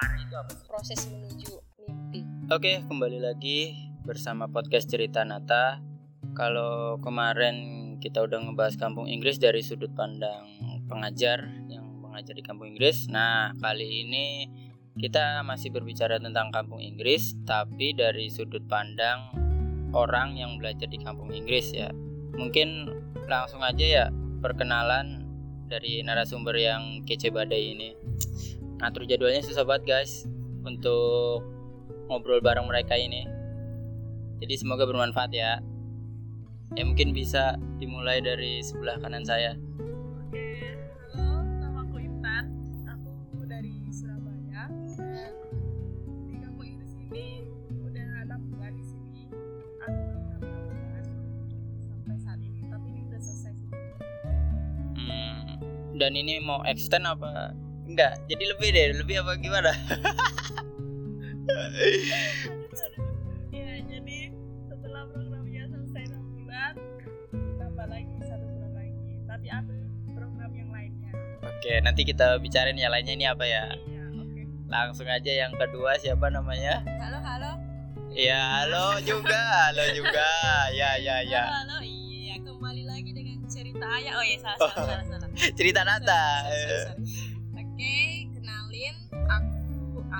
itu apa sih? proses menuju mimpi Oke, kembali lagi bersama podcast Cerita Nata. Kalau kemarin kita udah ngebahas kampung Inggris dari sudut pandang pengajar yang mengajar di kampung Inggris. Nah, kali ini kita masih berbicara tentang kampung Inggris, tapi dari sudut pandang orang yang belajar di kampung Inggris ya. Mungkin langsung aja ya perkenalan dari narasumber yang kece badai ini. Ngatur jadwalnya susah banget guys untuk ngobrol bareng mereka ini. Jadi semoga bermanfaat ya. Ya mungkin bisa dimulai dari sebelah kanan saya. Oke, halo, nama aku Intan. Aku dari Surabaya dan di kampung Inggris ini udah enam bulan di sini. Aku belum enam bulan sampai saat ini, tapi ini udah selesai sih. Hmm, dan ini mau extend apa? Enggak, jadi lebih deh, lebih apa gimana? Ya, jadi setelah programnya selesai enam bulan, tambah lagi satu bulan lagi. Tapi ada program yang lainnya. Oke, nanti kita bicarain ya lainnya ini apa ya. Iya, oke. Langsung aja yang kedua siapa namanya? halo halo Ya, halo juga, halo juga. Ya, ya, ya. halo, halo iya kembali lagi dengan cerita ayah oh ya salah salah salah salah Cerita Nata. Sorry, sorry, sorry,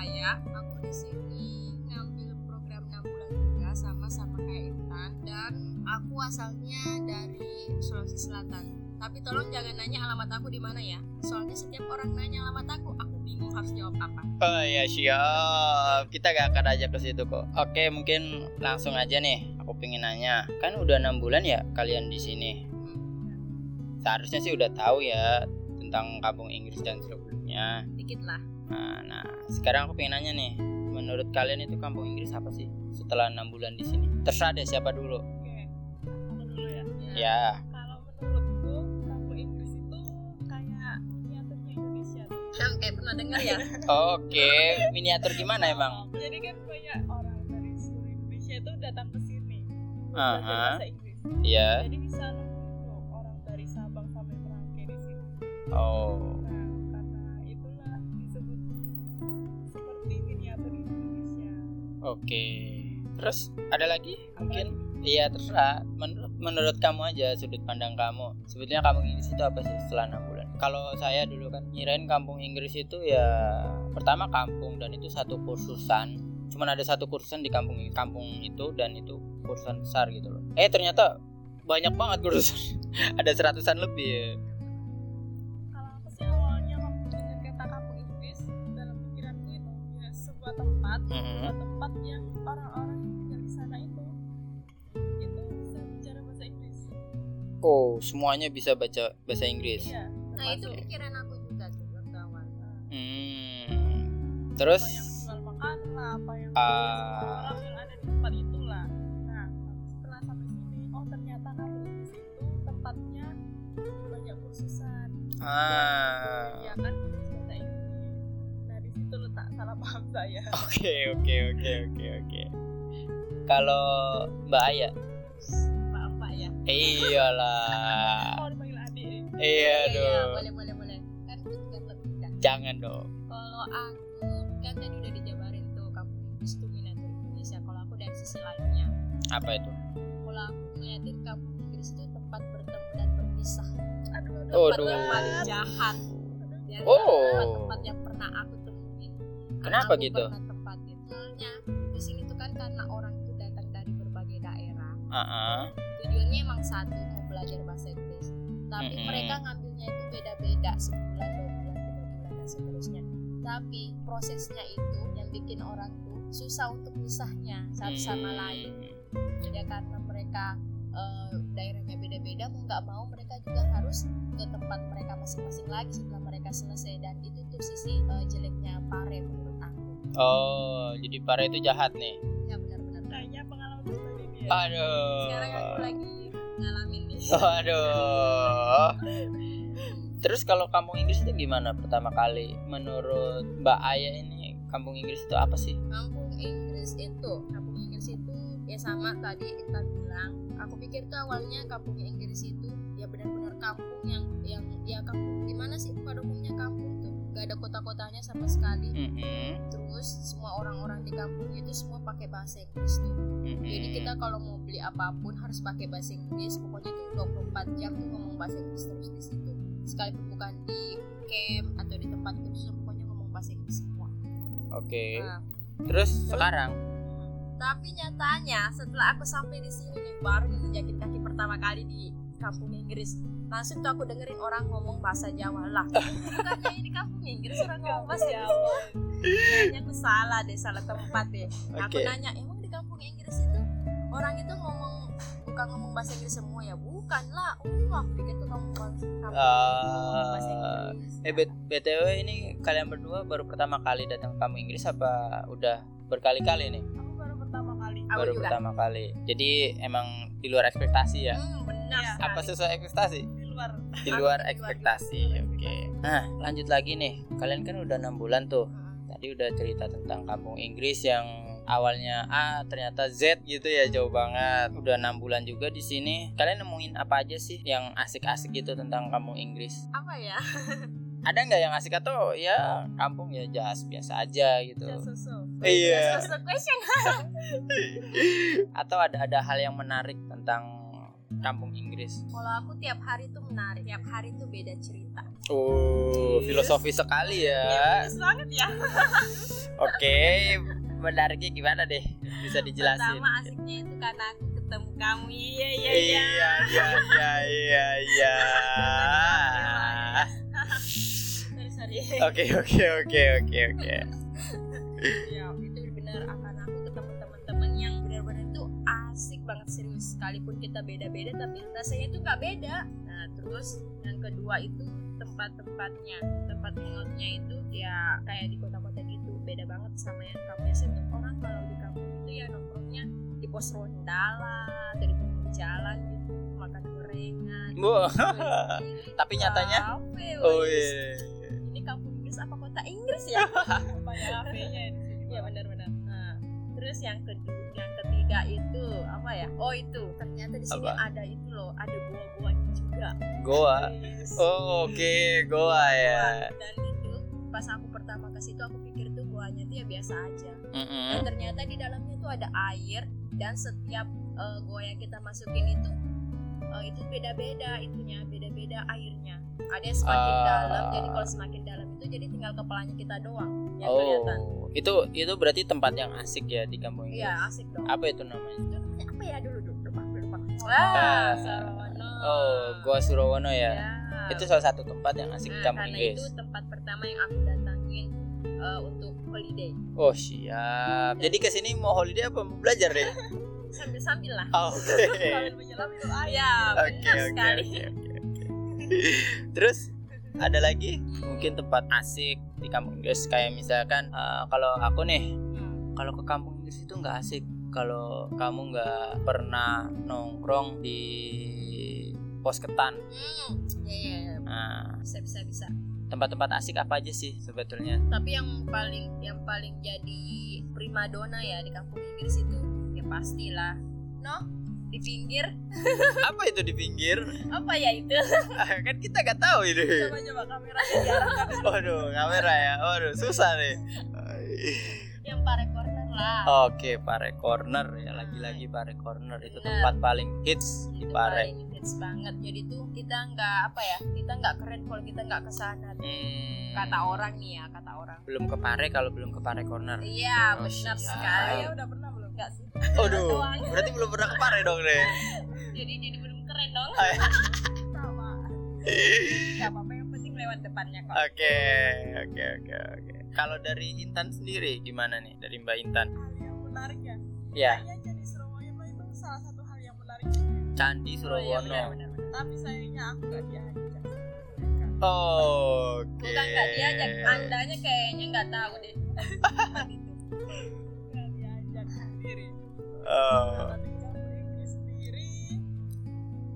Ayah. Aku di sini ngambil program 6 bulan juga sama-sama kayak Intan dan aku asalnya dari Sulawesi Selatan. Tapi tolong jangan nanya alamat aku di mana ya. Soalnya setiap orang nanya alamat aku, aku bingung harus jawab apa. Oh ya siap, kita gak akan aja ke situ kok. Oke mungkin langsung aja nih. Aku pengen nanya, kan udah enam bulan ya kalian di sini. Seharusnya sih udah tahu ya tentang kampung Inggris dan sebelumnya. Dikit lah. Nah, nah, sekarang aku pengen nanya nih, menurut kalian itu kampung Inggris apa sih setelah enam bulan di sini? Terserah deh siapa dulu. Oke, aku dulu ya. Ya, Kalau menurutku, kampung Inggris itu kayak miniaturnya Indonesia. tuh. Yang kayak pernah dengar ya? oke. Miniatur gimana emang? Jadi kan banyak orang dari seluruh Indonesia itu datang ke sini untuk Aha. belajar bahasa Inggris. Iya. Jadi bisa nemu orang dari Sabang sampai Merauke di sini. Oh, Oke. Terus ada lagi? Mungkin Iya terserah. Menurut menurut kamu aja sudut pandang kamu. Sebetulnya kampung Inggris itu apa sih setelah enam bulan? Kalau saya dulu kan ngirain kampung Inggris itu ya pertama kampung dan itu satu kursusan. Cuman ada satu kursusan di kampung kampung itu dan itu kursusan besar gitu loh. Eh ternyata banyak banget kursusan. ada seratusan lebih. Ya. Kalau aku sih awalnya kata kampung Inggris dalam pikiranku itu ya sebuah tempat, Mhm. sebuah tempat yang orang-orang yang tinggal di sana itu itu bisa bicara bahasa Inggris. Oh semuanya bisa baca bahasa Inggris. Iya. Nah itu pikiran aku juga tuh waktu awal. Hmm. Terus apa yang jual makanan lah, apa yang Ah. semua orang yang ada di tempat itulah. Nah, setelah sampai sini, oh ternyata kampung Inggris itu tempatnya banyak kursusan. ah. Ya kan saya. Oke oke oke oke oke. Kalau Mbak Aya, Mbak-mbak ya. iyalah. Oh, dipanggil adik. Iya Iya, dong. boleh boleh boleh. Kan itu kan lebih. Jangan dong. Kalau aku kan tadi udah dijabarin tuh kampung Inggris tuh miniatur Indonesia. Kalau aku dari sisi lainnya, Apa itu? kalau aku ngeliatin kampung Inggris itu tempat bertemu dan berpisah. Aduh. Tempat yang paling jahat. Dan Oh. Kenapa aku gitu? Tempatin. Soalnya di sini tuh kan karena orang tuh datang dari berbagai daerah. Ah, ah. tujuannya emang satu mau belajar bahasa Inggris tapi Mm-mm. mereka ngambilnya itu beda-beda sebulan dua bulan tiga bulan dan seterusnya tapi prosesnya itu yang bikin orang tuh susah untuk pisahnya satu sama Hmm. lain ya karena mereka eh, daerahnya beda-beda mau nggak mau mereka juga harus ke tempat mereka masing-masing lagi setelah mereka selesai dan itu tuh sisi eh, jeleknya pare menurut Oh, jadi para itu jahat nih. ya benar-benar Kayaknya pengalaman pribadi dia. Aduh. sekarang aku lagi ngalamin nih Aduh. Terus kalau kampung Inggris itu gimana pertama kali? Menurut Mbak Aya ini kampung Inggris itu apa sih? kampung Inggris itu kampung Inggris itu ya sama tadi kita bilang aku pikir tuh awalnya kampung Inggris itu ya benar-benar kampung yang yang ya kampung gimana sih pada umumnya kampung tuh gak ada kota-kotanya sama sekali Mm-mm. kampung itu semua pakai bahasa Inggris tuh. Mm-mm. Jadi kita kalau mau beli apa pun harus pakai bahasa Inggris. Pokoknya tuh 24 jam tuh ngomong bahasa Inggris terus di situ. Sekalipun bukan di camp atau di tempat khusus, pokoknya ngomong bahasa Inggris semua. Oke. Nah, Terus sekarang tapi nyatanya setelah aku sampai di sini nih baru menjakin kaki pertama kali di kampung Inggris. Langsung tuh aku dengerin orang ngomong bahasa Jawa lah. Bukannya ini kampung Inggris orang ngomong bahasa Jawa. Kayaknya aku salah deh salah tempat deh. Aku Oke. nanya emang di kampung Inggris itu orang itu ngomong bukan ngomong bahasa Inggris semua ya? Bukan lah oh aku pikir tuh ngomong bahasa Ah, bahasa Inggris Eh B- BTW ini kalian berdua baru pertama kali datang ke kampung Inggris apa udah berkali-kali nih? Aku baru juga. pertama kali. Jadi emang di luar ekspektasi ya? hmm, benar sekali. Apa sesuai ekspektasi? Di luar. Di luar ekspektasi. Oke. Nah, lanjut lagi nih. Kalian kan udah enam bulan tuh. Hmm. Tadi udah cerita tentang kampung Inggris yang awalnya A ternyata Z gitu ya jauh banget. Udah enam bulan juga di sini. Kalian nemuin apa aja sih yang asik-asik gitu tentang kampung Inggris? apa ya Ada nggak yang asik atau ya kampung ya jas biasa aja gitu? Just so Iya. Just a question Atau ada ada hal yang menarik tentang kampung Inggris? Kalau aku tiap hari tuh menarik, tiap hari tuh beda cerita. Oh, Yes. filosofi sekali Iya, ya. Yes banget ya. Oke, menariknya gimana deh? Bisa dijelasin? Pertama asiknya itu karena aku ketemu kamu. Iya iya Iya, iya. iya, iya, iya, iya. Oke, oke, oke, oke, oke. Ya itu benar akan aku ketemu teman-teman yang benar-benar itu asik banget serius. Sekalipun kita beda-beda tapi rasanya itu nggak beda. Nah terus yang kedua itu tempat-tempatnya, tempat hangoutnya itu ya kayak di kota-kota gitu beda banget sama yang kamu tuh orang kalau di kampung itu ya nongkrongnya di pos ronda lah atau di pinggir jalan gitu makan gorengan. Sendiri, Tapi nyatanya? Oh wes. iya. ini kampung Inggris apa kota Inggris ya Banyak HP-nya di sini. Iya benar-benar. Nah, terus yang kedua, yang ketiga itu apa ya? Oh itu ternyata di sini Apa? ada itu loh, ada gua-guanya juga. Goa. Yes. Oh, oke, Goa ya. Dan itu pas aku pertama ke situ aku pikir tuh guanya tuh ya biasa aja. Dan Mm-mm. ternyata di dalamnya tuh ada air dan setiap eh, gua yang kita masukin itu eh, itu beda-beda itunya, beda-beda airnya. Ada yang semakin Ah. dalam, jadi kalau semakin dalam itu jadi tinggal kepalanya kita doang yang kelihatan. Oh, itu itu berarti tempat yang asik ya di kampung Inggris. Iya asik dong. Apa itu namanya? itu namanya apa ya dulu dulu lupa lupa Ah. wah Sarono Oh, Goa Surowono ya. Ya. Itu salah satu tempat yang asik di Nah, kampung karena Inggris. itu tempat pertama yang aku datangin eh, untuk holiday Oh siap. Jadi ke sini mau holiday apa mau belajar deh? sambil sambil lah Oh, Oke. Sambil menyelam itu air. ya Oke benar oke sekali oke oke. oke. Terus ada lagi mungkin tempat asik di kampung Inggris kayak misalkan eh, kalau aku nih Hmm. kalau ke kampung Inggris itu nggak asik kalau kamu nggak pernah nongkrong di pos ketan. Hmm, ya ya ya Nah, bisa bisa bisa tempat-tempat asik apa aja sih sebetulnya? tapi yang paling yang paling jadi primadona ya di kampung Inggris itu pastilah no di pinggir apa itu di pinggir? apa ya itu kan kita nggak tahu ini. Coba coba kameranya diarahkan. Waduh, kamera ya. Waduh, susah nih. yang pare corner lah Oke, Pare Corner ya lagi-lagi Pare Corner itu Benar. tempat paling hits di Pare. paling hits banget jadi tuh kita nggak apa ya kita nggak keren kalau kita nggak ke sana Hmm. kata orang nih ya kata orang belum ke Pare kalau belum ke Pare Corner. iya Oh, benar sekali Saya udah pernah belum? nggak sih Aduh, berarti belum pernah ke Pare dong deh. jadi jadi belum keren dong. Sama. nggak apa-apa yang penting lewat depannya kok Oke, oke, oke, oke. Kalau dari Intan sendiri gimana nih dari Mbak Intan? Hal yang menarik ya. Ya, Kayaknya jadi Surabaya itu salah satu hal yang menarik. Candi oh, iya, benar, benar, benar. Tapi sayangnya aku gak diajak. Oke. bukan nggak diajak andanya kayaknya nggak tahu deh Oh, Inggris sendiri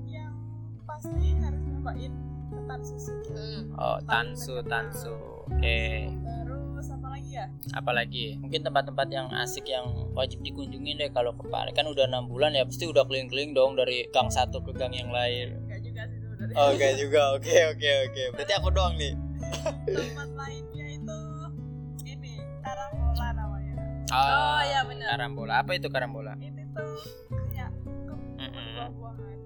yang pasti harus nyobain ketan susu. Hmm. oh, Tansu, Tansu. Oke. Terus apa lagi ya? Apalagi mungkin tempat-tempat yang asik yang wajib dikunjungin deh kalau ke Pare. Kan udah enam bulan ya, pasti udah keliling-keliling dong dari gang satu ke gang yang lain. Gak juga sih sebenarnya. Oke juga, oke oke oke. Berarti aku doang nih. Tempat lainnya itu ini Karambola namanya. Oh, Karambola. Apa itu karambola? Itu tuh kayak Mm-mm. buah-buahan.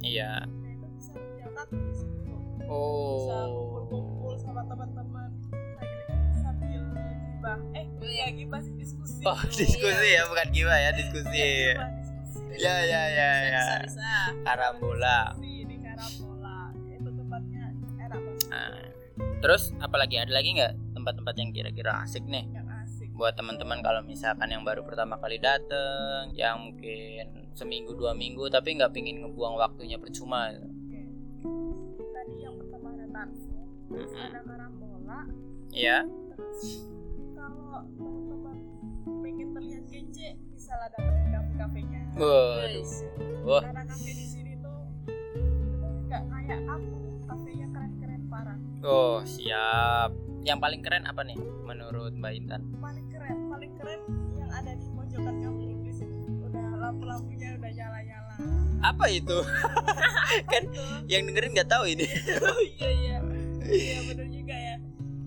Iya. Nah itu bisa menjaga di situ. Bisa kumpul-kumpul Oh. sama teman-teman lagi sambil gibah. Eh, ya gibah sih diskusi. Oh, diskusi ya, bukan gimana ya, diskusi. Gibah, diskusi. Ya, ya, ya, ya. Bisa, bisa. Karambola. Di Karambola. Itu tempatnya enak banget Nah, terus apalagi ada lagi nggak tempat-tempat yang kira-kira asik nih asik. Buat teman-teman kalau misalkan yang baru pertama kali dateng, yang mungkin seminggu dua minggu tapi nggak pingin ngebuang waktunya percuma. Tadi yang pertama ada Tansu, terus Mm-mm. ada Karambola, Iya. terus kalau teman-teman pengen terlihat kece bisa lah datang ke kafe-kafenya. Waduh. Wah, Karena kafe di sini tuh nggak kayak kampung, kafenya keren-keren parah. oh siap. Yang paling keren apa nih menurut Mbak Intan? Paling paling keren yang ada di pojokan kampung Inggris itu. Udah lampu-lampunya udah nyala-nyala. Apa itu? kan yang dengerin nggak tahu ini. Oh iya iya. Iya bener juga ya.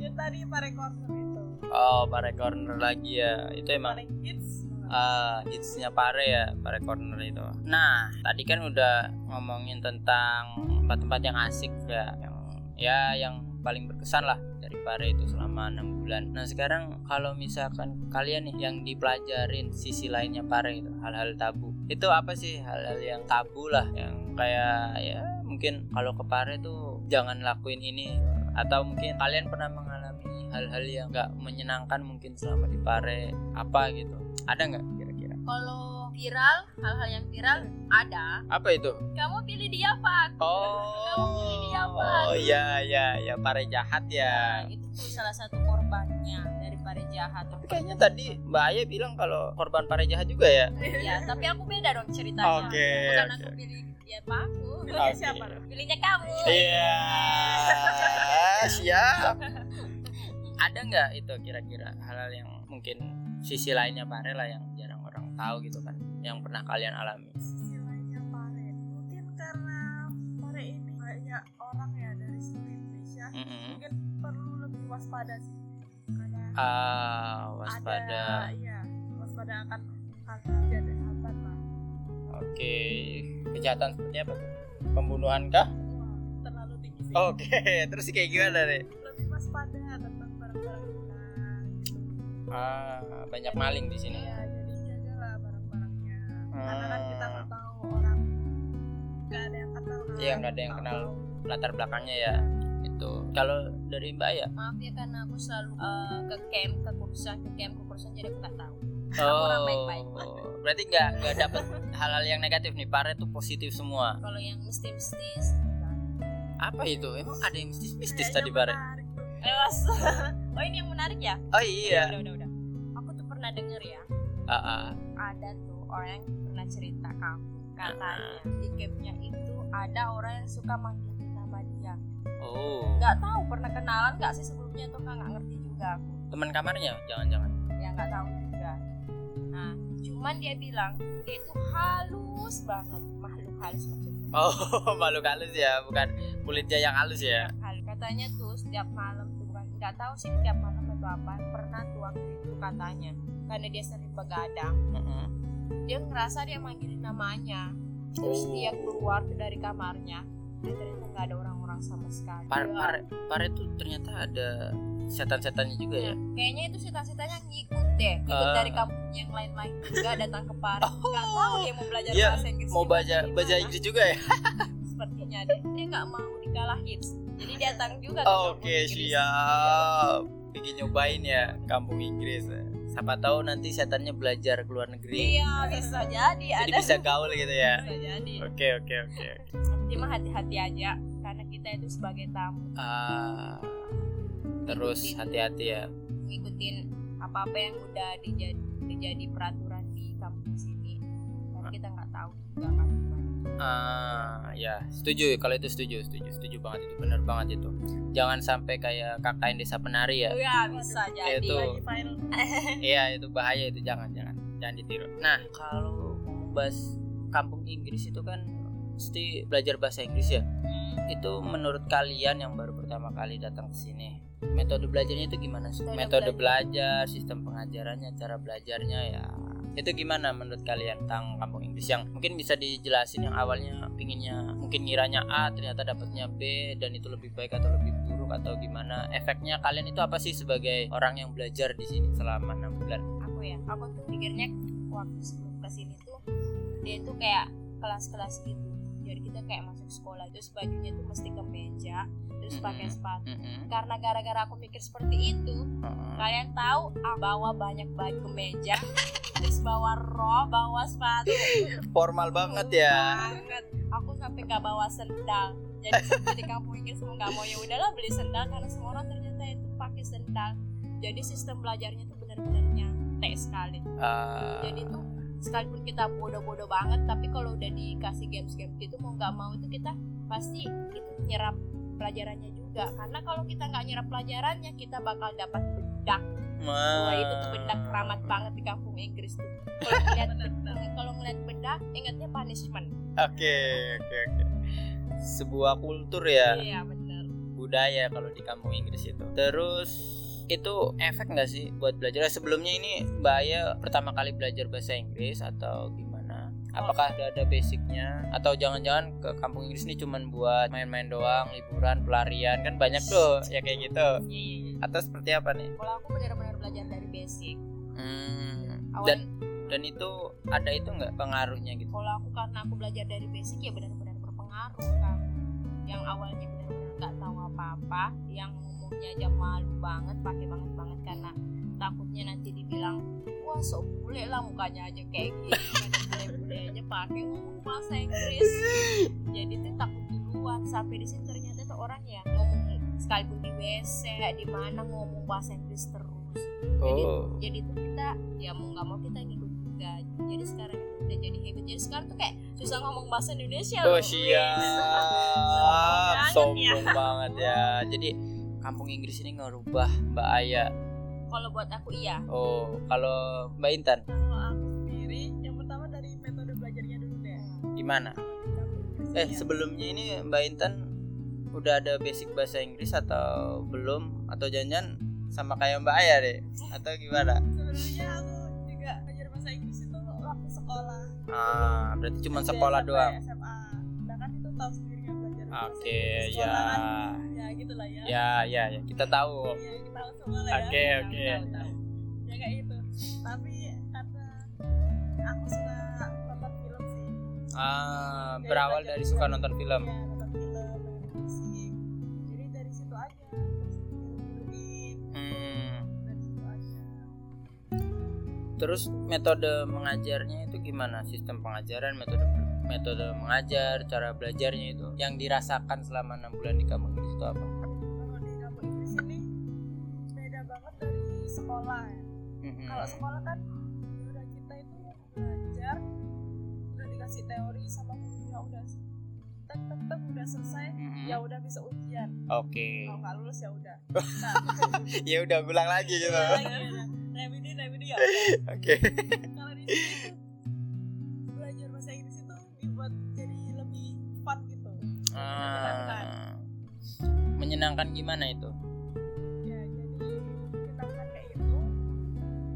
Yang tadi Pare Corner itu. Oh, Pare Corner lagi ya. Itu emang Paling hits. uh, hitsnya Pare ya Pare Corner itu. Nah tadi kan udah ngomongin tentang tempat-tempat yang asik ya, yang ya yang paling berkesan lah dari Pare itu selama enam bulan. Nah sekarang kalau misalkan kalian nih yang dipelajarin sisi lainnya Pare itu hal-hal tabu itu apa sih hal-hal yang tabu lah? Yang kayak ya mungkin kalau ke Pare tuh jangan lakuin ini. Atau mungkin kalian pernah mengalami hal-hal yang nggak menyenangkan mungkin selama di Pare apa gitu? Ada nggak kira-kira? Kalau viral, hal-hal yang viral ada. apa itu Kamu pilih dia Pak. oh Kamu pilih dia apa? oh ya ya ya Pare jahat ya Nah, itu tuh salah satu korbannya dari para jahat. tapi kayaknya tadi Mbak Aya bilang kalau korban Pare jahat juga ya Ya, tapi aku beda dong ceritanya. Oke, Bukan oke. aku pilih dia Pak aku. Pilihnya Oke. siapa? Pilihnya kamu. iya siap ada nggak itu kira-kira hal-hal yang mungkin sisi lainnya Pare lah yang jarang orang tahu gitu kan yang pernah kalian alami Sisi lainnya Pare. Mungkin karena Pare ini banyak orang ya dari seluruh Indonesia. Mm-mm. Mungkin perlu lebih waspada sih. Karena ah waspada ada iya waspada akan kejahatan lah. Oke, kejahatan seperti apa tuh? Pembunuhan kah? Wah, terlalu tinggi sih. Oke, terus kayak gimana deh? Lebih waspada tentang barang-barang. Ah, banyak maling di sini. Iya, barang-barangnya. Karena kan kita Ah, nggak tahu orang nggak ada yang kenal. kan. Iya, nggak ada yang kenal. latar belakangnya ya itu. Kalau dari Mbak ya? Maaf ya karena aku selalu eh, ke camp, ke kursusan, ke camp, ke kursusan jadi aku nggak tahu. Oh, orang baik-baik. berarti nggak nggak dapet hal-hal yang negatif nih. Pare tuh positif semua. Kalau yang mistis-mistis, Apa itu? Emang ada yang mistis-mistis tadi Pare? oh ini yang menarik ya? Oh iya. Udah, udah, udah. Aku tuh pernah denger ya, Ah, ah. ada tuh orang yang pernah cerita kamu katanya di campnya itu ada orang yang suka manggilin nama dia. Oh, Nggak tahu pernah kenalan nggak sih sebelumnya tuh nggak ngerti juga aku. teman kamarnya? Jangan-jangan. ya nggak tahu juga nah cuman dia bilang dia itu halus banget makhluk halus maksudnya Oh, makhluk halus ya, bukan kulitnya yang halus ya. Halus. katanya tuh setiap malam tuh bukan nggak tahu sih setiap malam atau apa pernah tuang itu katanya karena dia sering begadang Mm-mm. Dia ngerasa dia manggilin namanya terus Oh. dia keluar dari kamarnya dan ternyata nggak ada orang-orang sama sekali Pare, pare, pare tuh ternyata ada setan-setannya juga ya. kayaknya itu setan-setannya ngikut deh ngikut Ah. dari kampung yang lain-lain juga datang ke Pare nggak tahu dia mau belajar Iya, bahasa Inggris Mau gimana, baca. Inggris juga ya? sepertinya deh dia nggak mau dikalahin jadi datang juga ke Oke, Inggris. siap. Bikin nyobain ya kampung Inggris. Siapa tahu nanti setannya belajar ke luar negeri. iya bisa jadi Jadi ada bisa gaul gitu ya. bisa jadi Oke, oke, oke. cuma hati-hati aja karena kita itu sebagai tamu Ah, terus hati-hati ya. ngikutin apa-apa yang udah dijadi, dijadi peraturan di kampung sini dan kita nggak Ah, ya, setuju. Kalau itu setuju, setuju, setuju banget itu benar banget itu. Jangan sampai kayak kakak desa penari ya. Oh ya bisa jadi Itu. Iya, itu bahaya itu jangan, jangan, jangan ditiru. Nah, kalau bahas kampung Inggris itu kan mesti belajar bahasa Inggris ya. Hmm, Itu menurut kalian yang baru pertama kali datang ke sini, metode belajarnya itu gimana sih? Metode Metode belajar, sistem pengajarannya, cara belajarnya ya. Itu gimana menurut kalian tentang kampung Inggris? Yang mungkin bisa dijelasin yang awalnya pinginnya mungkin ngiranya A ternyata dapatnya B dan itu lebih baik atau lebih buruk atau gimana? Efeknya kalian itu apa sih sebagai orang yang belajar di sini selama enam bulan? Aku ya aku tuh pikirnya waktu sebelum ke sini tuh dia tuh kayak kelas-kelas gitu kita kayak masuk sekolah terus bajunya tuh mesti kemeja terus pakai Mhm. sepatu. Mm-mm. karena gara-gara aku mikir seperti itu Heeh. kalian tahu aku bawa banyak baju kemeja terus bawa rok bawa sepatu. Formal banget ya. Banget. Aku sampai gak bawa sendal. Jadi di kampung Inggris mau nggak mau ya udahlah beli sendal. Karena semua orang ternyata itu pakai sendal. Jadi sistem belajarnya tuh benar-benar nyantai sekali. Ah, jadi tuh sekalipun kita bodoh-bodoh banget tapi kalau udah dikasih games-games gitu mau nggak mau itu kita pasti itu nyerap pelajarannya juga. Karena kalau kita nggak nyerap pelajarannya kita bakal dapat bedak. Wah itu tuh bedak keramat banget di kampung Inggris tuh. Kalau ngeliat kalau ngeliat bedak ingatnya punishment. Oke, oke, oke. Sebuah kultur ya, iya bener budaya kalau di kampung Inggris itu. Terus itu efek nggak sih buat belajar? Sebelumnya ini Mbak Aya pertama kali belajar bahasa Inggris atau gimana? Apakah udah ada basicnya? Atau jangan-jangan ke kampung Inggris ini cuman buat main-main doang, liburan, pelarian kan banyak tuh ya kayak gitu. iya Atau seperti apa nih? kalau aku benar-benar belajar dari basic Hmm, awal dan dan itu ada itu nggak pengaruhnya gitu? kalau aku karena aku belajar dari basic ya benar-benar berpengaruh kan yang awalnya benar-benar nggak tahu apa-apa yang ngomongnya aja malu banget pakai banget banget karena takutnya nanti dibilang wah sok bule lah mukanya aja kayak gini ada bule-bule aja pakai ngomong bahasa Inggris. Jadi tuh takut duluan. Sampai di sini ternyata tuh orang ya ngomong sekalipun di WC di mana ngomong bahasa Inggris terus. Jadi Oh. jadi tuh kita ya mau nggak mau kita ngikut juga. Jadi sekarang itu udah jadi habit. Jadi sekarang tuh kayak susah ngomong bahasa Indonesia Oh loh. siap, Sombong sombong banget ya. Jadi kampung Inggris ini ngerubah Mbak Aya. kalau buat aku iya Oh, kalau Mbak Intan Kalau aku sendiri, yang pertama dari metode belajarnya dulu deh. gimana? Eh ya. sebelumnya ini Mbak Intan udah ada basic bahasa Inggris atau belum? Atau jangan sama kayak Mbak Aya deh? Atau gimana? Sebenarnya aku juga belajar bahasa Inggris itu waktu sekolah. Ah, berarti cuma sekolah doang. SMA. Sedangkan itu tahu Oke, di ya. Ya gitulah ya. Ya, ya, ya. Kita tahu. Iya, kita tahu semua lah ya. Oke, Tahu, oke. tahu, tahu. Ya kayak gitu. Tapi karena aku suka nonton film sih. Ah, Jadi berawal dari suka nonton film. Iya, nonton film, musik. Jadi dari situ aja terus Hmm. dari situ aja. Terus metode mengajarnya itu gimana? Sistem pengajaran, metode metode mengajar, cara belajarnya itu yang dirasakan selama enam bulan di kampung Inggris itu apa? Kalau di kampung Inggris ini beda banget dari sekolah ya. Mhm. Kalau sekolah kan udah kita itu belajar udah dikasih teori sama gurunya udah tek udah selesai Mhm. ya udah bisa ujian Oke. kalau nggak lulus ya udah nah Ya udah ulang lagi gitu. lagi ya remedi remedi ya. Oke. kalau di sini Menyenangkan gimana itu? ya jadi menyenangkan kayak itu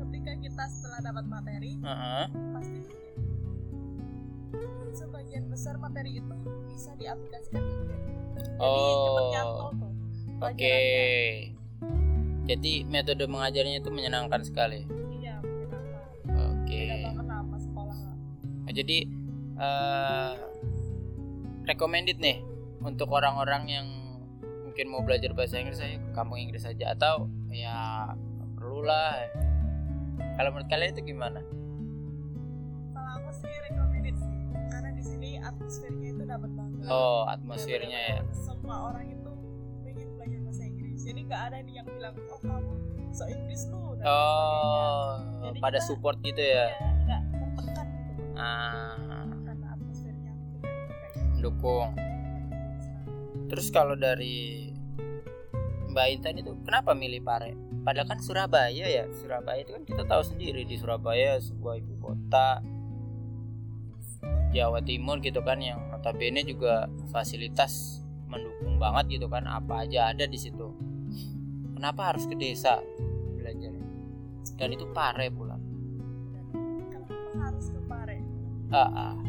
ketika kita setelah dapat materi Heeh. pasti sebagian besar materi itu bisa diaplikasikan ke. Jadi cepet nyantol Oh. tuh. Oke. Jadi metode mengajarnya itu menyenangkan sekali. Iya, menyenangkan. Oke. Beda banget sama sekolah lah. Nah, jadi eh recommended nih untuk orang-orang yang mungkin mau belajar bahasa Inggris saya ke kampung Inggris saja atau ya nggak perlu lah. Kalau menurut kalian itu gimana? Kalau aku sih recommended sih. Karena di sini atmosfernya itu dapat banget. Oh atmosfernya ya. Semua orang itu pengen belajar bahasa Inggris. Jadi nggak ada nih yang bilang, oh kamu so Inggris lu. dan Oh Jadi pada kita- support gitu ya. Iya, nggak tertekan gitu. Ah mendukung. Terus kalau dari Mbak Intan itu kenapa milih Pare? Padahal kan Surabaya ya. Surabaya itu kan kita tahu sendiri di Surabaya sebuah ibu kota Jawa Timur gitu kan yang notabene juga fasilitas mendukung banget gitu kan apa aja ada di situ. kenapa harus ke desa belajar dan itu pare pula kenapa harus ke Pare ah, ah.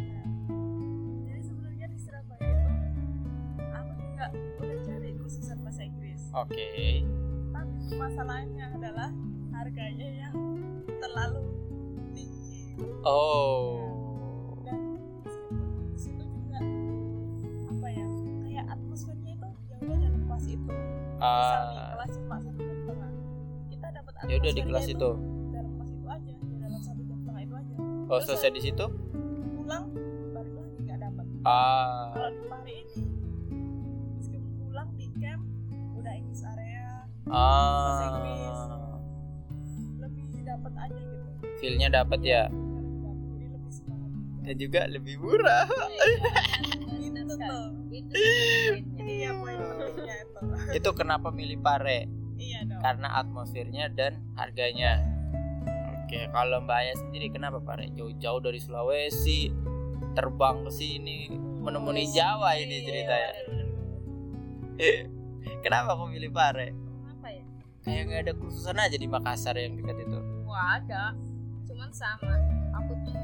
Oke. Tapi masalahnya adalah harganya yang terlalu tinggi. Oh. Dan meskipun di situ juga apa ya kayak atmosfernya itu ya udah dalam kelas itu. Misal ah. kelas cuma satu jam setengah kita dapat ya udah di kelas itu dalam kelas itu aja ya dalam satu jam setengah itu aja. Oh Terus selesai di situ? pulang balik lagi nggak dapat ah ah. Lebih dapat aja gitu. Feelnya dapat ya? Semangat. Dan juga lebih murah. Itu tuh. Itu ini ya poin pentingnya itu. Itu kenapa milih pare? Iya dong. Karena atmosfernya dan harganya. Oke kalau mbak Aya sendiri kenapa pare? Jauh-jauh dari Sulawesi terbang ke sini menemui Jawa ini ceritanya. Kenapa aku milih pare kayak nggak ada kursusan aja di Makassar yang dekat itu Wah ada, cuman sama. Aku tuh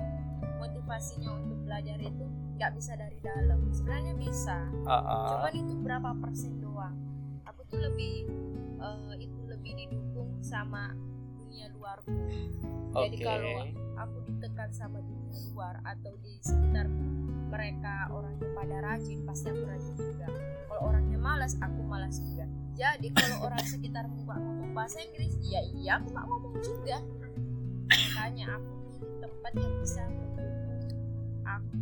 motivasinya untuk belajar itu nggak bisa dari dalam. Sebenarnya bisa, Ah, ah. cuman itu berapa persen doang. Aku tuh lebih eh, itu lebih didukung sama dunia luarku. Jadi Oke. kalau aku ditekan sama dunia luar atau di sekitar mereka orangnya pada rajin, pasti aku rajin juga. Kalau orangnya malas, aku malas juga. Jadi kalau orang sekitarmu nggak ngomong bahasa Inggris, ya iya aku nggak ngomong juga. Makanya aku milih tempat yang bisa mendukung aku.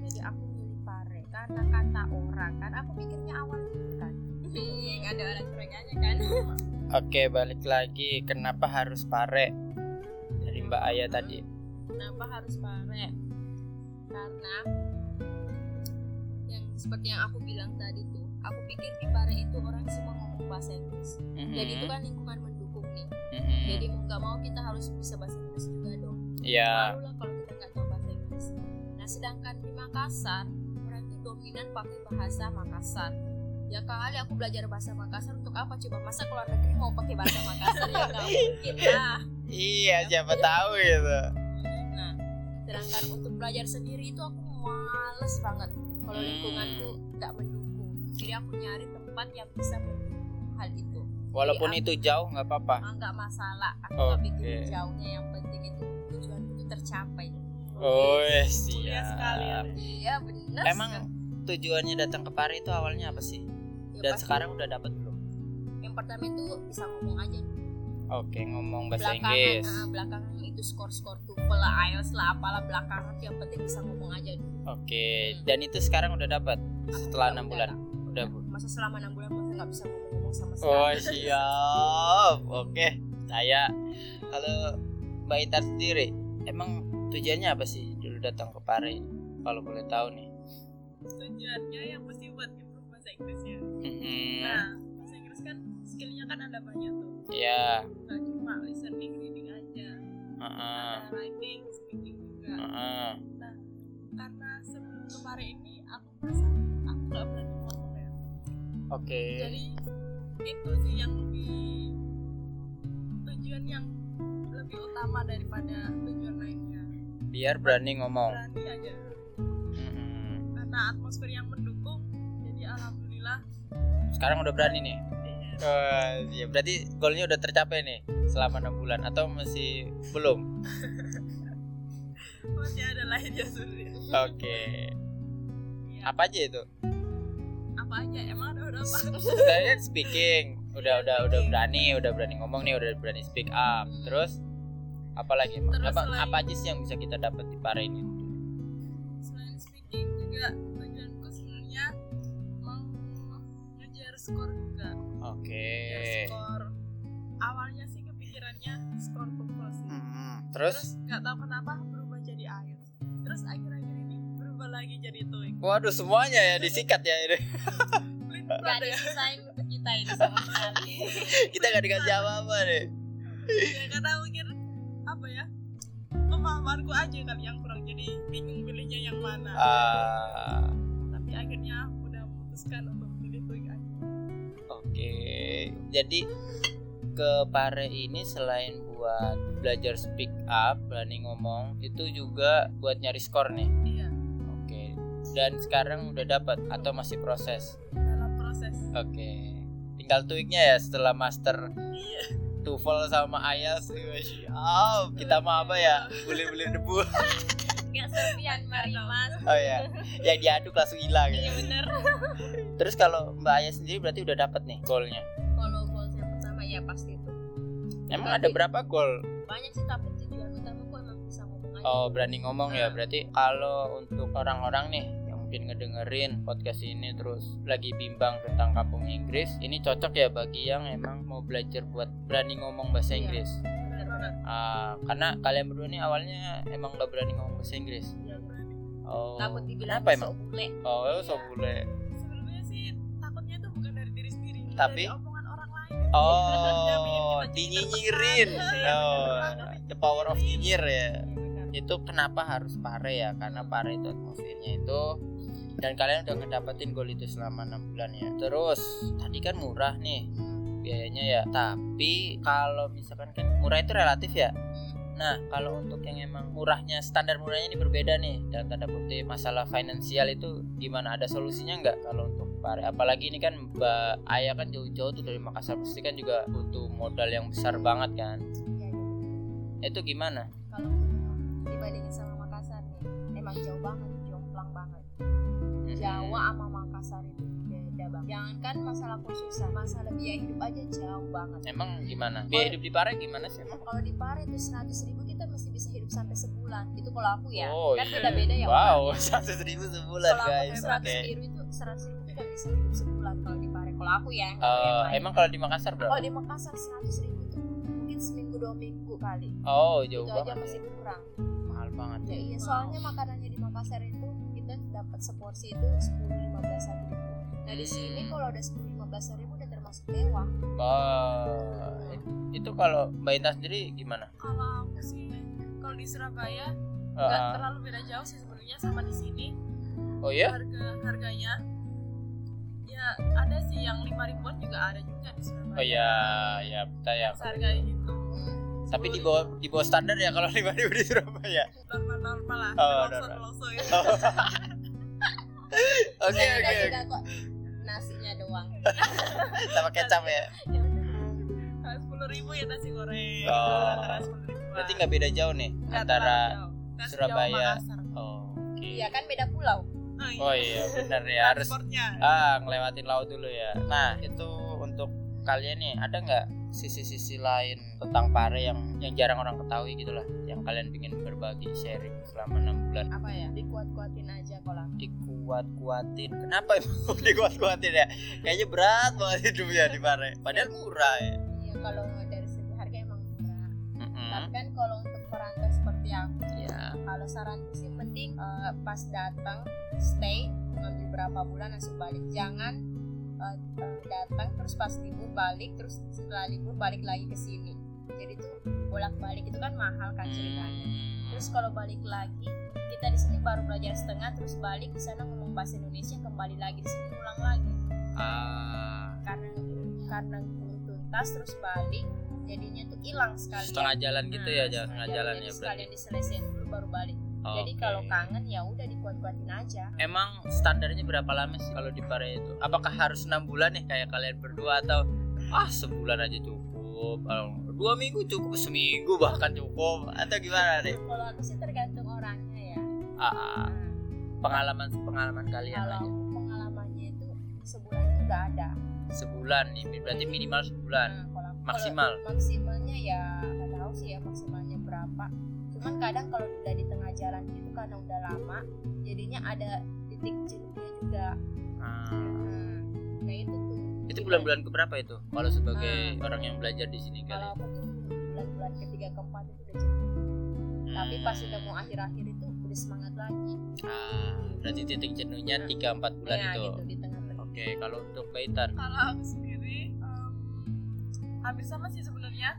Jadi aku milih pare karena kata orang kan aku pikirnya awal gitu kan. Iya, ada orang mereka kan. Oke, balik lagi. Kenapa harus pare? Dari Mbak Aya tadi. Kenapa harus pare? Karena yang seperti yang aku bilang tadi tuh, aku pikir di pare itu orang semua ngomong bahasa Inggris. Jadi itu kan lingkungan mendukung nih. mhm. Jadi mau nggak mau kita harus bisa bahasa Inggris juga dong. Iya. Malu lah kalau kita nggak tahu bahasa Inggris. Nah sedangkan di Makassar orang itu dominan pakai bahasa Makassar. Ya kali aku belajar bahasa Makassar untuk apa coba masa keluar negeri mau pakai bahasa Makassar ya nggak mungkin lah. Iya, siapa tahu gitu. Nah, sedangkan untuk belajar sendiri itu aku males banget kalau Hmm. lingkunganku nggak mendukung. Jadi aku nyari tempat yang bisa mendukung hal itu. Walaupun Jadi itu jauh nggak apa-apa. Ah, nggak masalah. Aku nggak Oke. bikin jauhnya. Yang penting itu tujuanku itu tercapai. Oh, Mulia siap. sekali ya. Iya benar. Emang tujuannya datang ke Pare itu awalnya apa sih? Ya, Dan pasti sekarang udah dapat belum? yang pertama itu bisa ngomong aja. Oke, ngomong bahasa belakangan, Inggris. ah, belakangan itu skor-skor TOEFL lah, IELTS lah, apalah belakangan yang penting bisa ngomong aja dulu. Oke, dan itu sekarang udah dapat setelah enam bulan. Udah, lah. Bu. Masa selama enam bulan masa nggak bisa ngomong-ngomong sama sekali. Oh, siap. Oke, saya kalau Mbak Itar sendiri, emang tujuannya apa sih dulu datang ke Pare? Kalau boleh tahu nih. tujuannya yang mesti buat improve bahasa Inggrisnya Mhm. nah bahasa Inggris kan skillnya kan ada banyak tuh Ya, nggak cuma listening reading aja heeh, ada writing speaking juga heeh. karena sebelum kemarin ini aku merasa aku nggak berani ngomong Oke. jadi itu sih yang lebih tujuan yang lebih utama daripada tujuan lainnya Biar berani ngomong. berani aja Mhm. karena atmosfer yang mendukung jadi alhamdulillah Sekarang udah berani nih. iya. Oh, iya, berarti goalnya udah tercapai nih selama enam bulan atau masih belum? masih ada lainnya sulit Oke. Iya. Apa aja itu? Apa aja emang ada berapa Tadi kan speaking, udah udah udah berani, udah berani ngomong nih, udah berani speak up. Terus apa lagi? Mak? Terus apa, selain- apa aja sih yang bisa kita dapat di Pare ini? selain speaking juga tujuanku sebenarnya mau ngejar skor juga Oke. skor awalnya sih kepikirannya skor TOEFL sih Hmm, terus Terus, nggak tahu kenapa berubah jadi IELTS terus berubah lagi jadi TOEIC waduh semuanya ya disikat ya ini. Gak disisain untuk kita ini sama sekali. kita nggak dikasih apa-apa deh. ya karena mungkin apa ya pemahamanku aja kali yang kurang jadi bingung pilihnya yang mana Ah, tapi akhirnya udah memutuskan untuk pilih TOEIC aja Oke. Jadi ke Pare ini selain buat belajar speak up, berani ngomong, itu juga buat nyari skor nih. Iya. Dan sekarang udah dapat atau masih proses? dalam proses Oke. Tinggal tweaknya ya setelah master iya TOEFL sama IELTS Siap. Kita mah apa ya? Boleh-boleh debu. Gak serpian mari mas. Oh ya. Yang diaduk langsung hilang Iya ya. bener. Terus kalau Mbak Aya sendiri berarti udah dapat nih goalnya. Kalau goals yang pertama ya pasti itu. Emang Tapi- ada berapa goal? Banyak sih tapi tujuan utama aku emang bisa ngomong aja. Oh berani ngomong ya Nah. berarti kalau untuk orang-orang nih mungkin ngedengerin podcast ini terus lagi bimbang tentang kampung Inggris ini cocok ya bagi yang emang mau belajar buat berani ngomong bahasa Iya. Inggris. Bener banget. Ah, karena kalian berdua nih awalnya emang gak berani ngomong bahasa Inggris? Iya berani. Oh Takut dibilang kenapa emang? sok bule. oh so bule sebenarnya sih takutnya itu bukan dari diri sendiri Tapi? dari omongan orang lain. Oh dinyinyirin. oh the power of nyinyir ya. Iya, itu kenapa harus pare ya? Karena pare itu atmosfernya itu dan kalian udah ngedapetin goal itu selama enam bulan ya? Terus tadi kan murah nih biayanya ya. Tapi kalau misalkan kan murah itu relatif ya. Nah kalau untuk yang emang murahnya standar murahnya ini berbeda nih. Dalam tanda kutip masalah finansial itu gimana? Ada solusinya nggak kalau untuk pare apalagi ini kan mbak Ayah kan jauh-jauh tuh dari Makassar. Pasti kan juga butuh modal yang besar banget kan? Iya, iya. itu gimana? Kalau dibandingin sama Makassar nih, emang jauh banget, jomplang banget. Jawa sama Makassar itu beda banget. Jangankan masalah khususan, masalah biaya hidup aja jauh banget. Emang gimana? Biaya hidup di Pare gimana sih emang? Kalau di Pare itu 100 ribu kita mesti bisa hidup sampai sebulan. Itu kalau aku ya. Oh, kan iya. beda-beda ya. Wow, satu ribu sebulan Kalau guys. 100 Oke. ribu itu 100 ribu kita bisa hidup sebulan kalau di Pare. Kalau aku ya. lain. emang kalau di Makassar berapa? kalau di Makassar 100 ribu tuh mungkin seminggu dua minggu kali. Oh, jauh itu aja banget. masih ya. kurang. Mahal banget. Ya iya, soalnya makanannya di Makassar itu dapat seporsi itu 10 15 ribu. Nah di sini Hmm. kalau udah 10 15 ribu udah termasuk mewah. Oh, itu kalau Mbak Intan sendiri gimana? kalau aku sih kalau di Surabaya Eh, nggak terlalu beda jauh sih sebenarnya sama di sini oh ya? harga harganya ya ada sih yang lima ribuan juga ada juga di Surabaya Oh ya, ya percaya. harga gitu Tapi di bawah di bawah standar ya kalau lima ribu di Surabaya. normal normal lah Oh, normal. Ya. Oh. Oke oke. nasinya doang. Sama kecap ya. sepuluh ribu ya nasi goreng Oh. Berarti nggak beda jauh nih antara Surabaya. Oh, Oke. Iya kan beda pulau. Oh iya benar ya harus ah ngelewatin laut dulu ya. Nah itu untuk kalian nih ada nggak sisi-sisi lain tentang pare yang yang jarang orang ketahui gitu lah, yang kalian ingin berbagi sharing selama enam bulan Apa ya? Dikuat-kuatin aja kalau aku. dikuat-kuatin. Kenapa emang dikuat-kuatin ya? Kayaknya berat banget hidupnya di pare. Padahal murah ya. Iya kalau dari segi harga emang murah. Mm-mm. Tapi kan kalau untuk perantau seperti aku, Ya. kalau saranku sih mending eh, pas datang stay ngambil berapa bulan langsung balik. Jangan eh, datang terus pas libur balik terus setelah libur balik lagi ke sini. Jadi tuh bolak-balik itu kan mahal kan ceritanya. Hmm. Terus kalau balik lagi kita di sini baru belajar setengah terus balik di sana ngomong bahasa Indonesia kembali lagi di sini ulang lagi Ah, karena karena belum tuntas terus balik jadinya tuh hilang sekali setengah jalan gitu ya, Nah, jangan setengah jalan ya berarti. sekalian diselesaikan dulu baru balik jadi Oke. kalau kangen ya udah dikuat-kuatin aja Emang standarnya berapa lama sih kalau di Pare itu? Apakah harus enam bulan nih kayak kalian berdua atau ah sebulan aja cukup? Kalau dua minggu cukup, seminggu bahkan cukup atau gimana deh? kalau aku sih tergantung orangnya ya Ah, Nah, pengalaman pengalaman kalian kalau aja. pengalamannya itu sebulan itu udah ada Sebulan nih, berarti minimal sebulan. Nah, kalau Maksimal. kalau maksimalnya ya nggak tahu sih ya maksimalnya berapa cuman kadang kalau udah di tengah jalan gitu karena udah lama jadinya ada titik jenuhnya juga Ah, nah, nah itu tuh itu bulan-bulan keberapa itu? Kalau sebagai Ah. orang yang belajar di sini kalau kali. aku tuh bulan-bulan ketiga keempat itu udah jenuh tapi pas Hmm. udah mau akhir-akhir itu udah semangat lagi Ah, berarti titik jenuhnya 3-4 bulan ya itu. gitu di tengah-tengah Oke, kalau untuk Baitan kalau aku sendiri em, hampir sama sih sebenarnya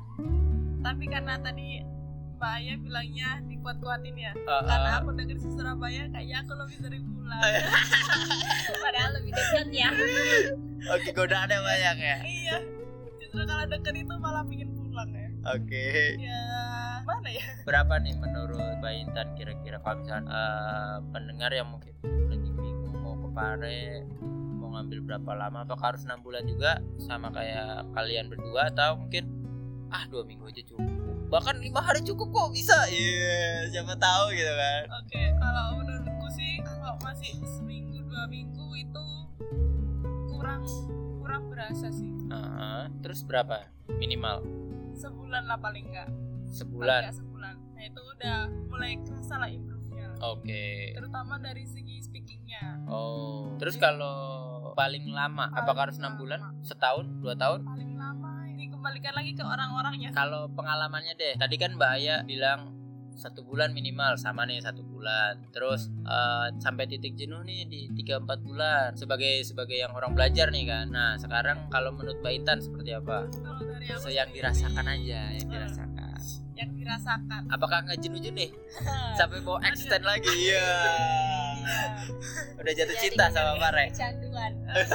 tapi karena tadi Mbak Aya bilangnya dikuat-kuatin ya. Ah, karena ah. aku denger si Surabaya kayaknya aku lebih sering pulang padahal lebih dekat ya. Oke, godaannya banyak ya. iya. Justru kalau deket itu malah pingin pulang ya. Oke. ya mana ya? Berapa nih menurut Mbak Intan kira-kira? Kalau misalnya eh, pendengar yang mungkin lagi bingung mau ke Pare mau ngambil berapa lama apakah harus enam bulan juga? Sama kayak kalian berdua atau mungkin ah dua minggu aja cukup bahkan lima hari cukup kok bisa. Iya siapa tahu gitu kan. Oke kalau menurutku sih kalau masih seminggu dua minggu itu kurang kurang berasa sih. Heeh. terus berapa minimal? Sebulan lah paling enggak Paling sebulan nggak sebulan. Nah itu udah mulai kerasa lah improve-nya. Oke. Terutama dari segi speakingnya. Oh terus kalau paling lama apakah harus enam bulan? setahun? Dua tahun? Paling lama ini kembalikan lagi ke orang-orangnya. Kalau pengalamannya deh tadi kan Mbak Aya bilang satu bulan minimal sama nih satu bulan. Terus eh, sampai titik jenuh nih di 3-4 bulan sebagai sebagai yang orang belajar nih kan. Nah sekarang kalau menurut Mbak Intan seperti apa? Kalau dari aku Se- yang dirasakan aja yang Hmm. dirasakan. yang dirasakan. Apakah nggak jenuh-jenuh? Nih sampai mau extend lagi? Iya. Udah jatuh Jadi cinta sama Pare? Kecanduan.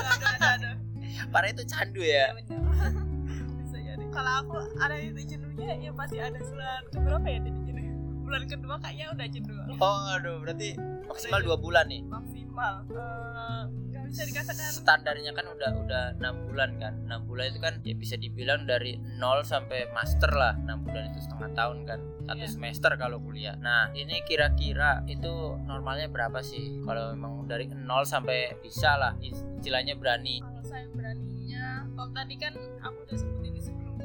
Aduh. Pare itu candu ya? Jadi kalau aku ada itu jenuhnya ya pasti ada bulan keberapa ya jadi jenuh bulan kedua kayaknya udah jenuh. Oh aduh berarti maksimal dua bulan nih? Maksimal nggak bisa dikatakan. Standarnya kan udah udah enam bulan kan? Enam bulan itu kan ya bisa dibilang dari nol sampai master lah. Enam bulan itu setengah tahun kan? Satu Iya. semester kalau kuliah. Nah ini kira-kira itu normalnya berapa sih? Kalau memang dari nol sampai bisa lah istilahnya berani. Kalau saya beraninya kalau tadi kan aku udah sebutin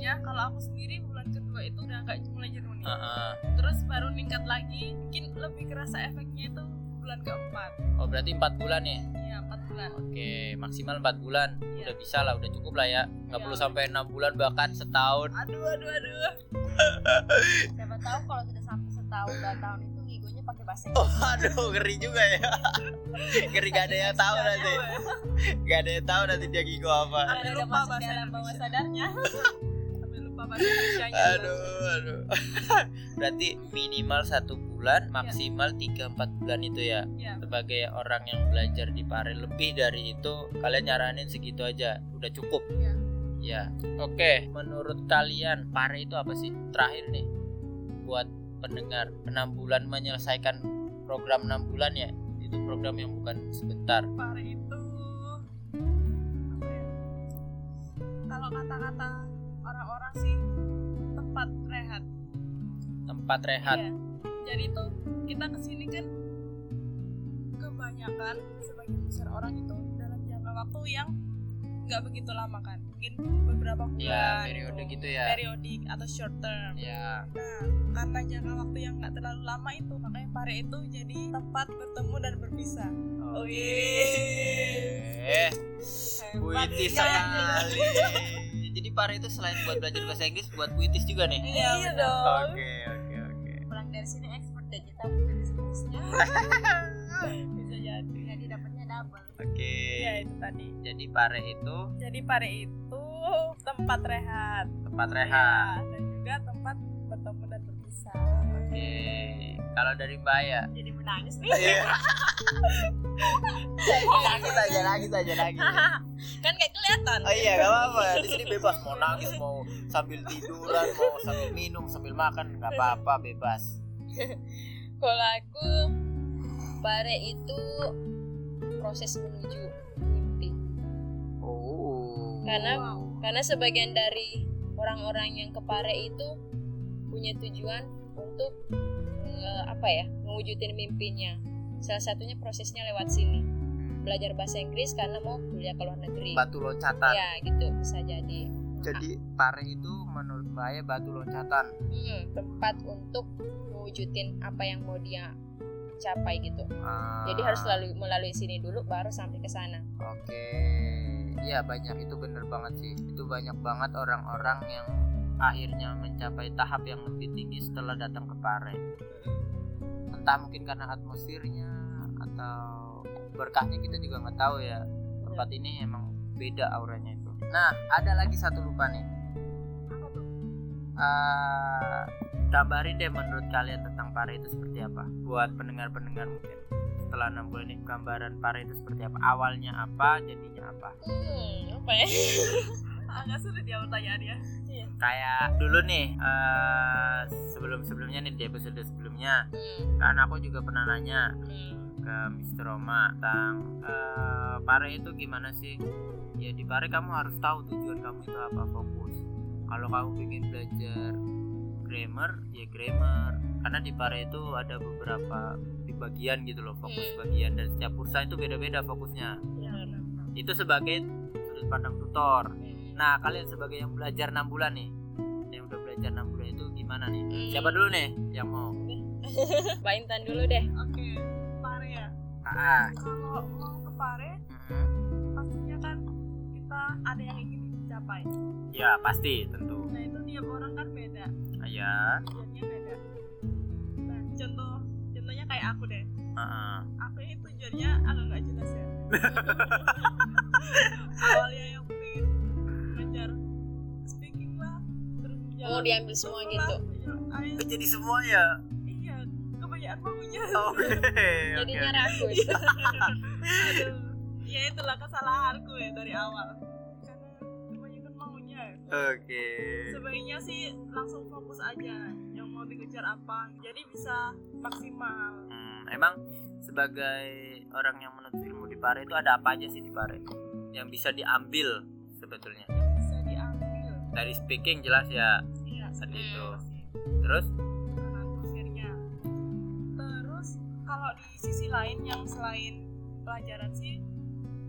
sebelumnya kalau aku sendiri bulan kedua itu udah nggak mulai jenuh nih Heeh. terus baru meningkat lagi mungkin lebih kerasa efeknya itu bulan keempat oh berarti empat bulan ya iya empat bulan oke maksimal empat bulan Iya. udah bisa lah udah cukup lah ya nggak Iya. perlu sampai enam bulan bahkan setahun aduh aduh aduh siapa tahu kalau sudah sampai setahun dua tahun itu ngigonya pakai bahasa Oh, aduh, ngeri juga ya. ngeri gak ada yang tahu nanti. Gak ada yang tahu nanti dia gigo apa. Udah lupa bahasa dalam bawah sadarnya lupa bahasa Indonesia Aduh, aduh. Berarti minimal satu bulan, maksimal 3-4 bulan itu ya. ya Sebagai orang yang belajar di Pare lebih dari itu, kalian nyaranin segitu aja, udah cukup. Iya. Ya. Oke, menurut kalian Pare itu apa sih? Terakhir nih, buat pendengar, 6 bulan menyelesaikan program 6 bulan ya. Itu program yang bukan sebentar. Pare itu apa ya kalau kata-kata orang-orang sih tempat rehat Tempat rehat. Iya. jadi tuh kita ke sini kan kebanyakan sebagian besar orang itu dalam jangka waktu yang nggak begitu lama kan mungkin beberapa bulan Ya, periode gitu ya. periodik atau short term Ya. nah karena jangka waktu yang nggak terlalu lama itu makanya pare itu jadi tempat bertemu dan berpisah Oh, Eh, puitis sekali. Jadi Pare itu selain buat belajar bahasa Inggris, buat puitis juga nih. iya Iya dong Oke, oke, oke. pulang dari sini expert deh kita bisa jadi jadi dapatnya double Oke. ya itu tadi Jadi Pare itu jadi pare itu tempat rehat tempat rehat. Ya, dan juga tempat bertemu dan berpisah Oke. Kalau dari Mbak Aya? jadi menangis nih Iya. Nangis aja, nangis aja, nangis. Kan kayak kelihatan Oh iya, gak apa-apa. Di sini bebas mau nangis, mau sambil tiduran, mau sambil minum, sambil makan, nggak apa-apa, bebas. kalau aku bare itu proses menuju mimpi Oh. Karena- karena sebagian dari orang-orang yang ke pare itu punya tujuan untuk eh, apa ya mewujudin mimpinya salah satunya prosesnya lewat sini belajar bahasa Inggris karena mau kuliah ke luar negeri batu loncatan. ya gitu bisa jadi Jadi Pare itu menurut Mbak Aya batu loncatan. Hmm, tempat untuk mewujudin apa yang mau dia capai gitu Ah, jadi harus selalu melalui sini dulu baru sampai ke sana Oke, iya banyak itu bener banget sih. Itu banyak banget orang-orang yang akhirnya mencapai tahap yang lebih tinggi setelah datang ke Pare. Entah mungkin karena atmosfernya atau berkahnya kita juga nggak tahu ya. Tempat ini emang beda auranya itu. Nah, ada lagi satu lupa nih. Eh, gambarin deh menurut kalian tentang Pare itu seperti apa? Buat pendengar-pendengar mungkin setelah enam bulan ini gambaran Pare itu seperti apa? Awalnya apa, jadinya apa? hmm apa ya agak sulit ya pertanyaannya kayak dulu nih eh, sebelum-sebelumnya nih di episode sebelumnya Hmm, kan aku juga pernah nanya hmm. Ke Mr. Roma. Tentang eh, pare itu gimana sih? Ya di pare kamu harus tahu tujuan kamu itu apa fokus. Kalau kamu ingin belajar grammar ya grammar. Karena di pare itu ada beberapa di bagian gitu loh fokus Hmm. bagian. Dan setiap kursa itu beda-beda fokusnya. Ya benar itu sebagai sudut pandang tutor. Hmm. nah kalian sebagai yang belajar enam bulan nih yang udah belajar enam bulan itu gimana nih? Hmm. siapa dulu nih yang mau? Mbak Intan dulu deh. Oke ah. Kalau mau ke pare mm-mm. pastinya kan kita ada yang ingin dicapai. Ya pasti tentu. Nah itu tiap orang kan beda. Ah, ya. Tujuannya beda. Nah contoh contohnya kayak aku deh. Heeh. aku ini tujuannya agak nggak jelas ya. Awalnya yang pengen belajar speaking lah terus mau jalan diambil semua lah, gitu. ayo. Kok jadi semua ya iya kebanyakan maunya oke jadinya oke. rakus aduh ya itulah kesalahanku ya dari awal. Oke. Sebaiknya sih langsung fokus aja yang mau dikejar apa. Jadi bisa maksimal. Hmm, emang sebagai orang yang menuntut ilmu di Pare itu ada apa aja sih di Pare? Yang bisa diambil sebetulnya? Bisa diambil. Dari speaking jelas ya iya Hmm. itu. terus kalau di sisi lain yang selain pelajaran sih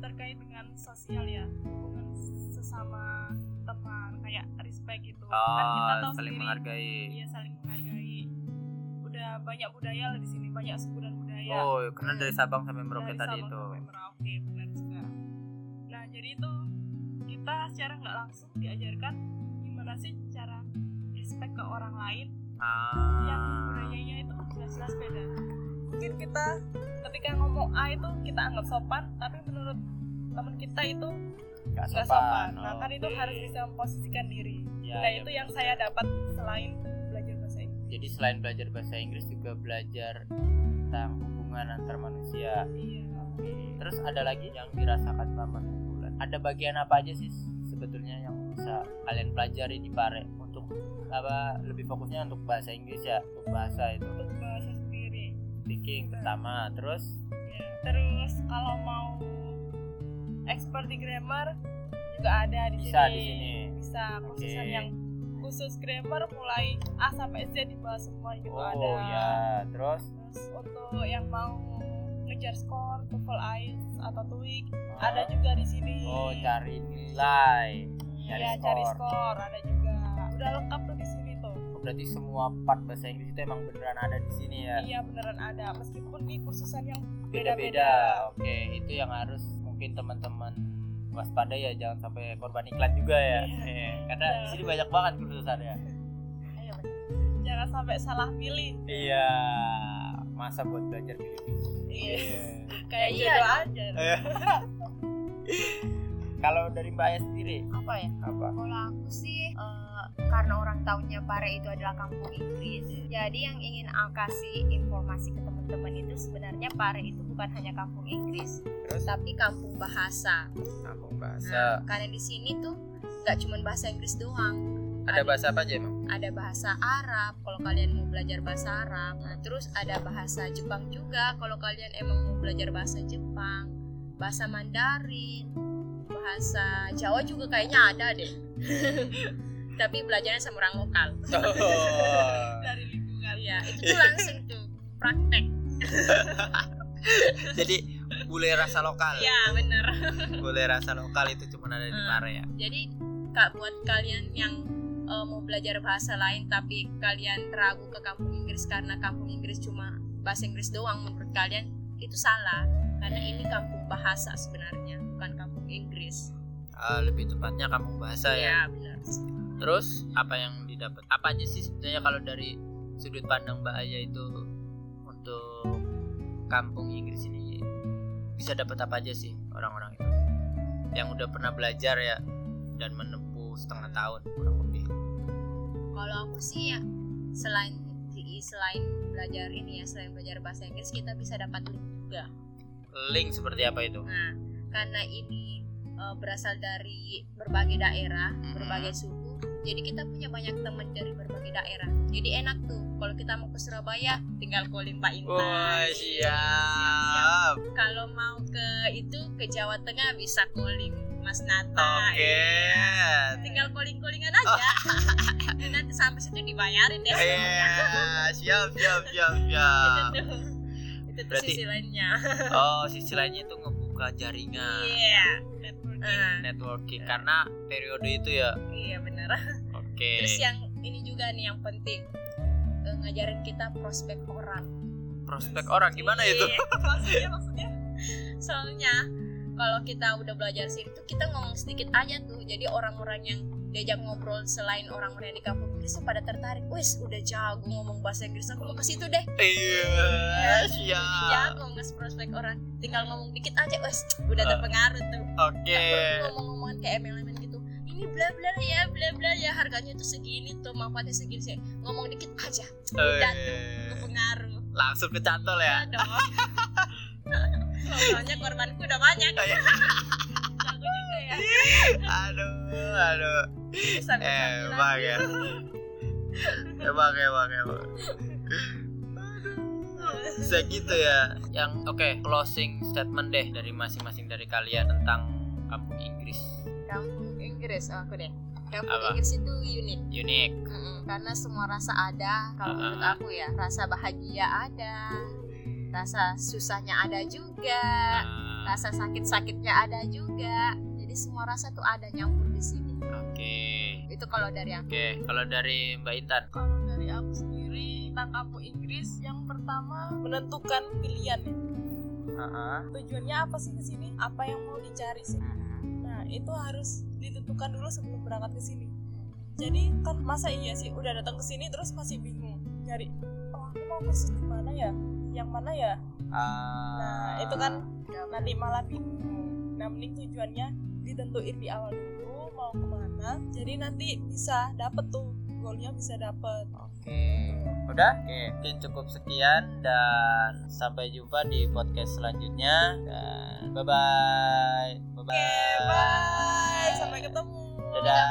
terkait dengan sosial ya hubungan sesama teman kayak respect gitu. Kan kita oh, tahu saling sendiri. menghargai. Iya saling menghargai. Udah banyak budaya lah di sini banyak suku dan budaya. Oh karena dari Sabang sampai Merauke Dari tadi Sabang itu. sampai Merauke benar juga. Nah jadi itu kita secara nggak langsung diajarkan gimana sih cara respect ke orang lain yang ah budayanya itu jelas-jelas beda mungkin kita ketika ngomong A itu kita anggap sopan tapi menurut teman kita itu nggak sopan, sopan nah kan itu Oke. harus bisa memposisikan diri Ya, nah ya, itu yang benar. saya dapat selain belajar bahasa Inggris jadi selain belajar bahasa Inggris juga belajar tentang hubungan antar manusia iya Terus ada lagi yang dirasakan selama bulan. Ada bagian apa aja sih sebetulnya yang bisa kalian pelajari di Pare untuk apa lebih fokusnya untuk bahasa Inggris ya, untuk bahasa itu untuk bahasa speaking pertama. Terus Ya, terus kalau mau expert di grammar juga ada di Bisa sini. di sini. Bisa khususan Oke. yang khusus grammar mulai A sampai Z dibahas semua gitu oh ada. ya, terus Terus untuk yang mau ngejar skor TOEFL IELTS atau TOEIC oh, ada juga di sini. oh cari nilai, cari Iya, skor. cari skor ada juga. Udah lengkap tuh di sini berarti semua part bahasa Inggris itu emang beneran ada di sini ya. Iya beneran ada meskipun di khususan yang Beda-beda. Oke, itu yang harus mungkin teman-teman waspada ya jangan sampai korban iklan juga ya. Iya. Eh, karena Iya. di sini banyak banget kursusannya. Iya, bener. jangan sampai salah pilih. Iya, masa buat belajar pilih-pilih. Iya. Kayak Iya aja. Kalau dari Mbak Aya sendiri apa ya apa? kalau aku sih eh, karena orang tahunya Pare itu adalah kampung Inggris. Jadi yang ingin aku kasih informasi ke teman-teman itu sebenarnya Pare itu bukan hanya kampung Inggris Terus? tapi kampung bahasa. Kampung nah, bahasa. karena di sini tuh nggak cuma bahasa Inggris doang. Ada bahasa apa aja emang? ada bahasa Arab kalau kalian mau belajar bahasa Arab. Nah, terus ada bahasa Jepang juga kalau kalian emang mau belajar bahasa Jepang. Bahasa Mandarin bahasa Jawa juga kayaknya ada deh tapi belajarnya sama orang lokal Oh. Dari lingkungan. ya itu tuh langsung tuh praktek Jadi bule rasa lokal. ya bener Bule rasa lokal itu cuma ada di Hmm. Pare ya. jadi kak buat kalian yang eh, mau belajar bahasa lain tapi kalian ragu ke kampung Inggris karena kampung Inggris cuma bahasa Inggris doang menurut kalian itu salah karena ini kampung bahasa sebenarnya bukan kampung Inggris Ah, lebih tepatnya kampung bahasa ya. ya benar Terus apa yang didapat? Apa aja sih sebenarnya kalau dari sudut pandang Mbak Aya itu untuk kampung Inggris ini bisa dapat apa aja sih orang-orang itu yang udah pernah belajar ya dan menempuh setengah tahun kurang lebih. kalau aku sih ya selain selain belajar ini ya selain belajar bahasa Inggris kita bisa dapat link juga Link seperti apa itu? Nah, karena ini eh, berasal dari berbagai daerah, Mhm. berbagai suku. Jadi kita punya banyak teman dari berbagai daerah. Jadi enak tuh kalau kita mau ke Surabaya tinggal calling Mbak Intan. Wah, siap. Kalau mau ke itu ke Jawa Tengah bisa calling Mas Nata. Oke. Iya. Tinggal calling-callingan aja. Dan nanti sampai situ dibayarin deh. Iya, siap, siap, siap, itu siap. tuh. Itu tuh Berarti- sisi lainnya. Oh, sisi lainnya itu ngebuka jaringan. Iya. Networking Networking karena periode itu ya. iya benar. Oke. Terus yang ini juga nih yang penting eh, ngajarin kita prospek orang. Prospek orang gimana itu? Iya. maksudnya maksudnya Soalnya kalau kita udah belajar sini tuh kita ngomong sedikit aja tuh. Jadi orang-orang yang diajak ngobrol selain orang-orang yang di kampung Inggris tuh pada tertarik. Wis udah jago ngomong bahasa Inggris aku mau ke situ deh. Iya, siap. Jago nggak prospek orang. Tinggal ngomong dikit aja, wis udah Ah. terpengaruh tuh. Oke. Perlu ngomong-ngomongan kayak MLM gitu. Ini bla bla ya, bla bla ya harganya tuh segini tuh manfaatnya segini sih. Ngomong dikit aja, udah tuh Eh, kepengaruh. Langsung kecantol ya. Iya dong. Soalnya korbanku udah banyak. Iya. Juga ya. Aduh, aduh. Bisa bisa Emang ya. Emang, emang, emang. Bisa gitu ya. Yang oke, closing statement deh dari masing-masing dari kalian tentang kampung Inggris. Kampung Inggris oh, aku deh. Kampung Apa? Inggris itu unik. Unik. Mm-mm, karena semua rasa ada. Kalau Ah. menurut aku ya, rasa bahagia ada, rasa susahnya ada juga, Ah, rasa sakit-sakitnya ada juga. Jadi semua rasa tuh ada nyampur di sini. Oke. Itu kalau dari aku. Oke, kalau dari Mbak Intan. kalau dari aku sendiri tentang kampung Inggris yang pertama menentukan pilihan ya. Heeh. tujuannya apa sih ke sini apa yang mau dicari sih nah itu harus ditentukan dulu sebelum berangkat ke sini jadi kan masa iya sih udah datang ke sini terus masih bingung nyari oh aku mau kursus di mana ya yang mana ya nah itu kan nanti malah bingung nah mending tujuannya ditentuin di awal dulu mau ke mana jadi nanti bisa dapet tuh goalnya bisa dapet Oke, udah? Oke, mungkin cukup sekian dan sampai jumpa di podcast selanjutnya dan bye bye. Bye bye. bye sampai ketemu Dadah.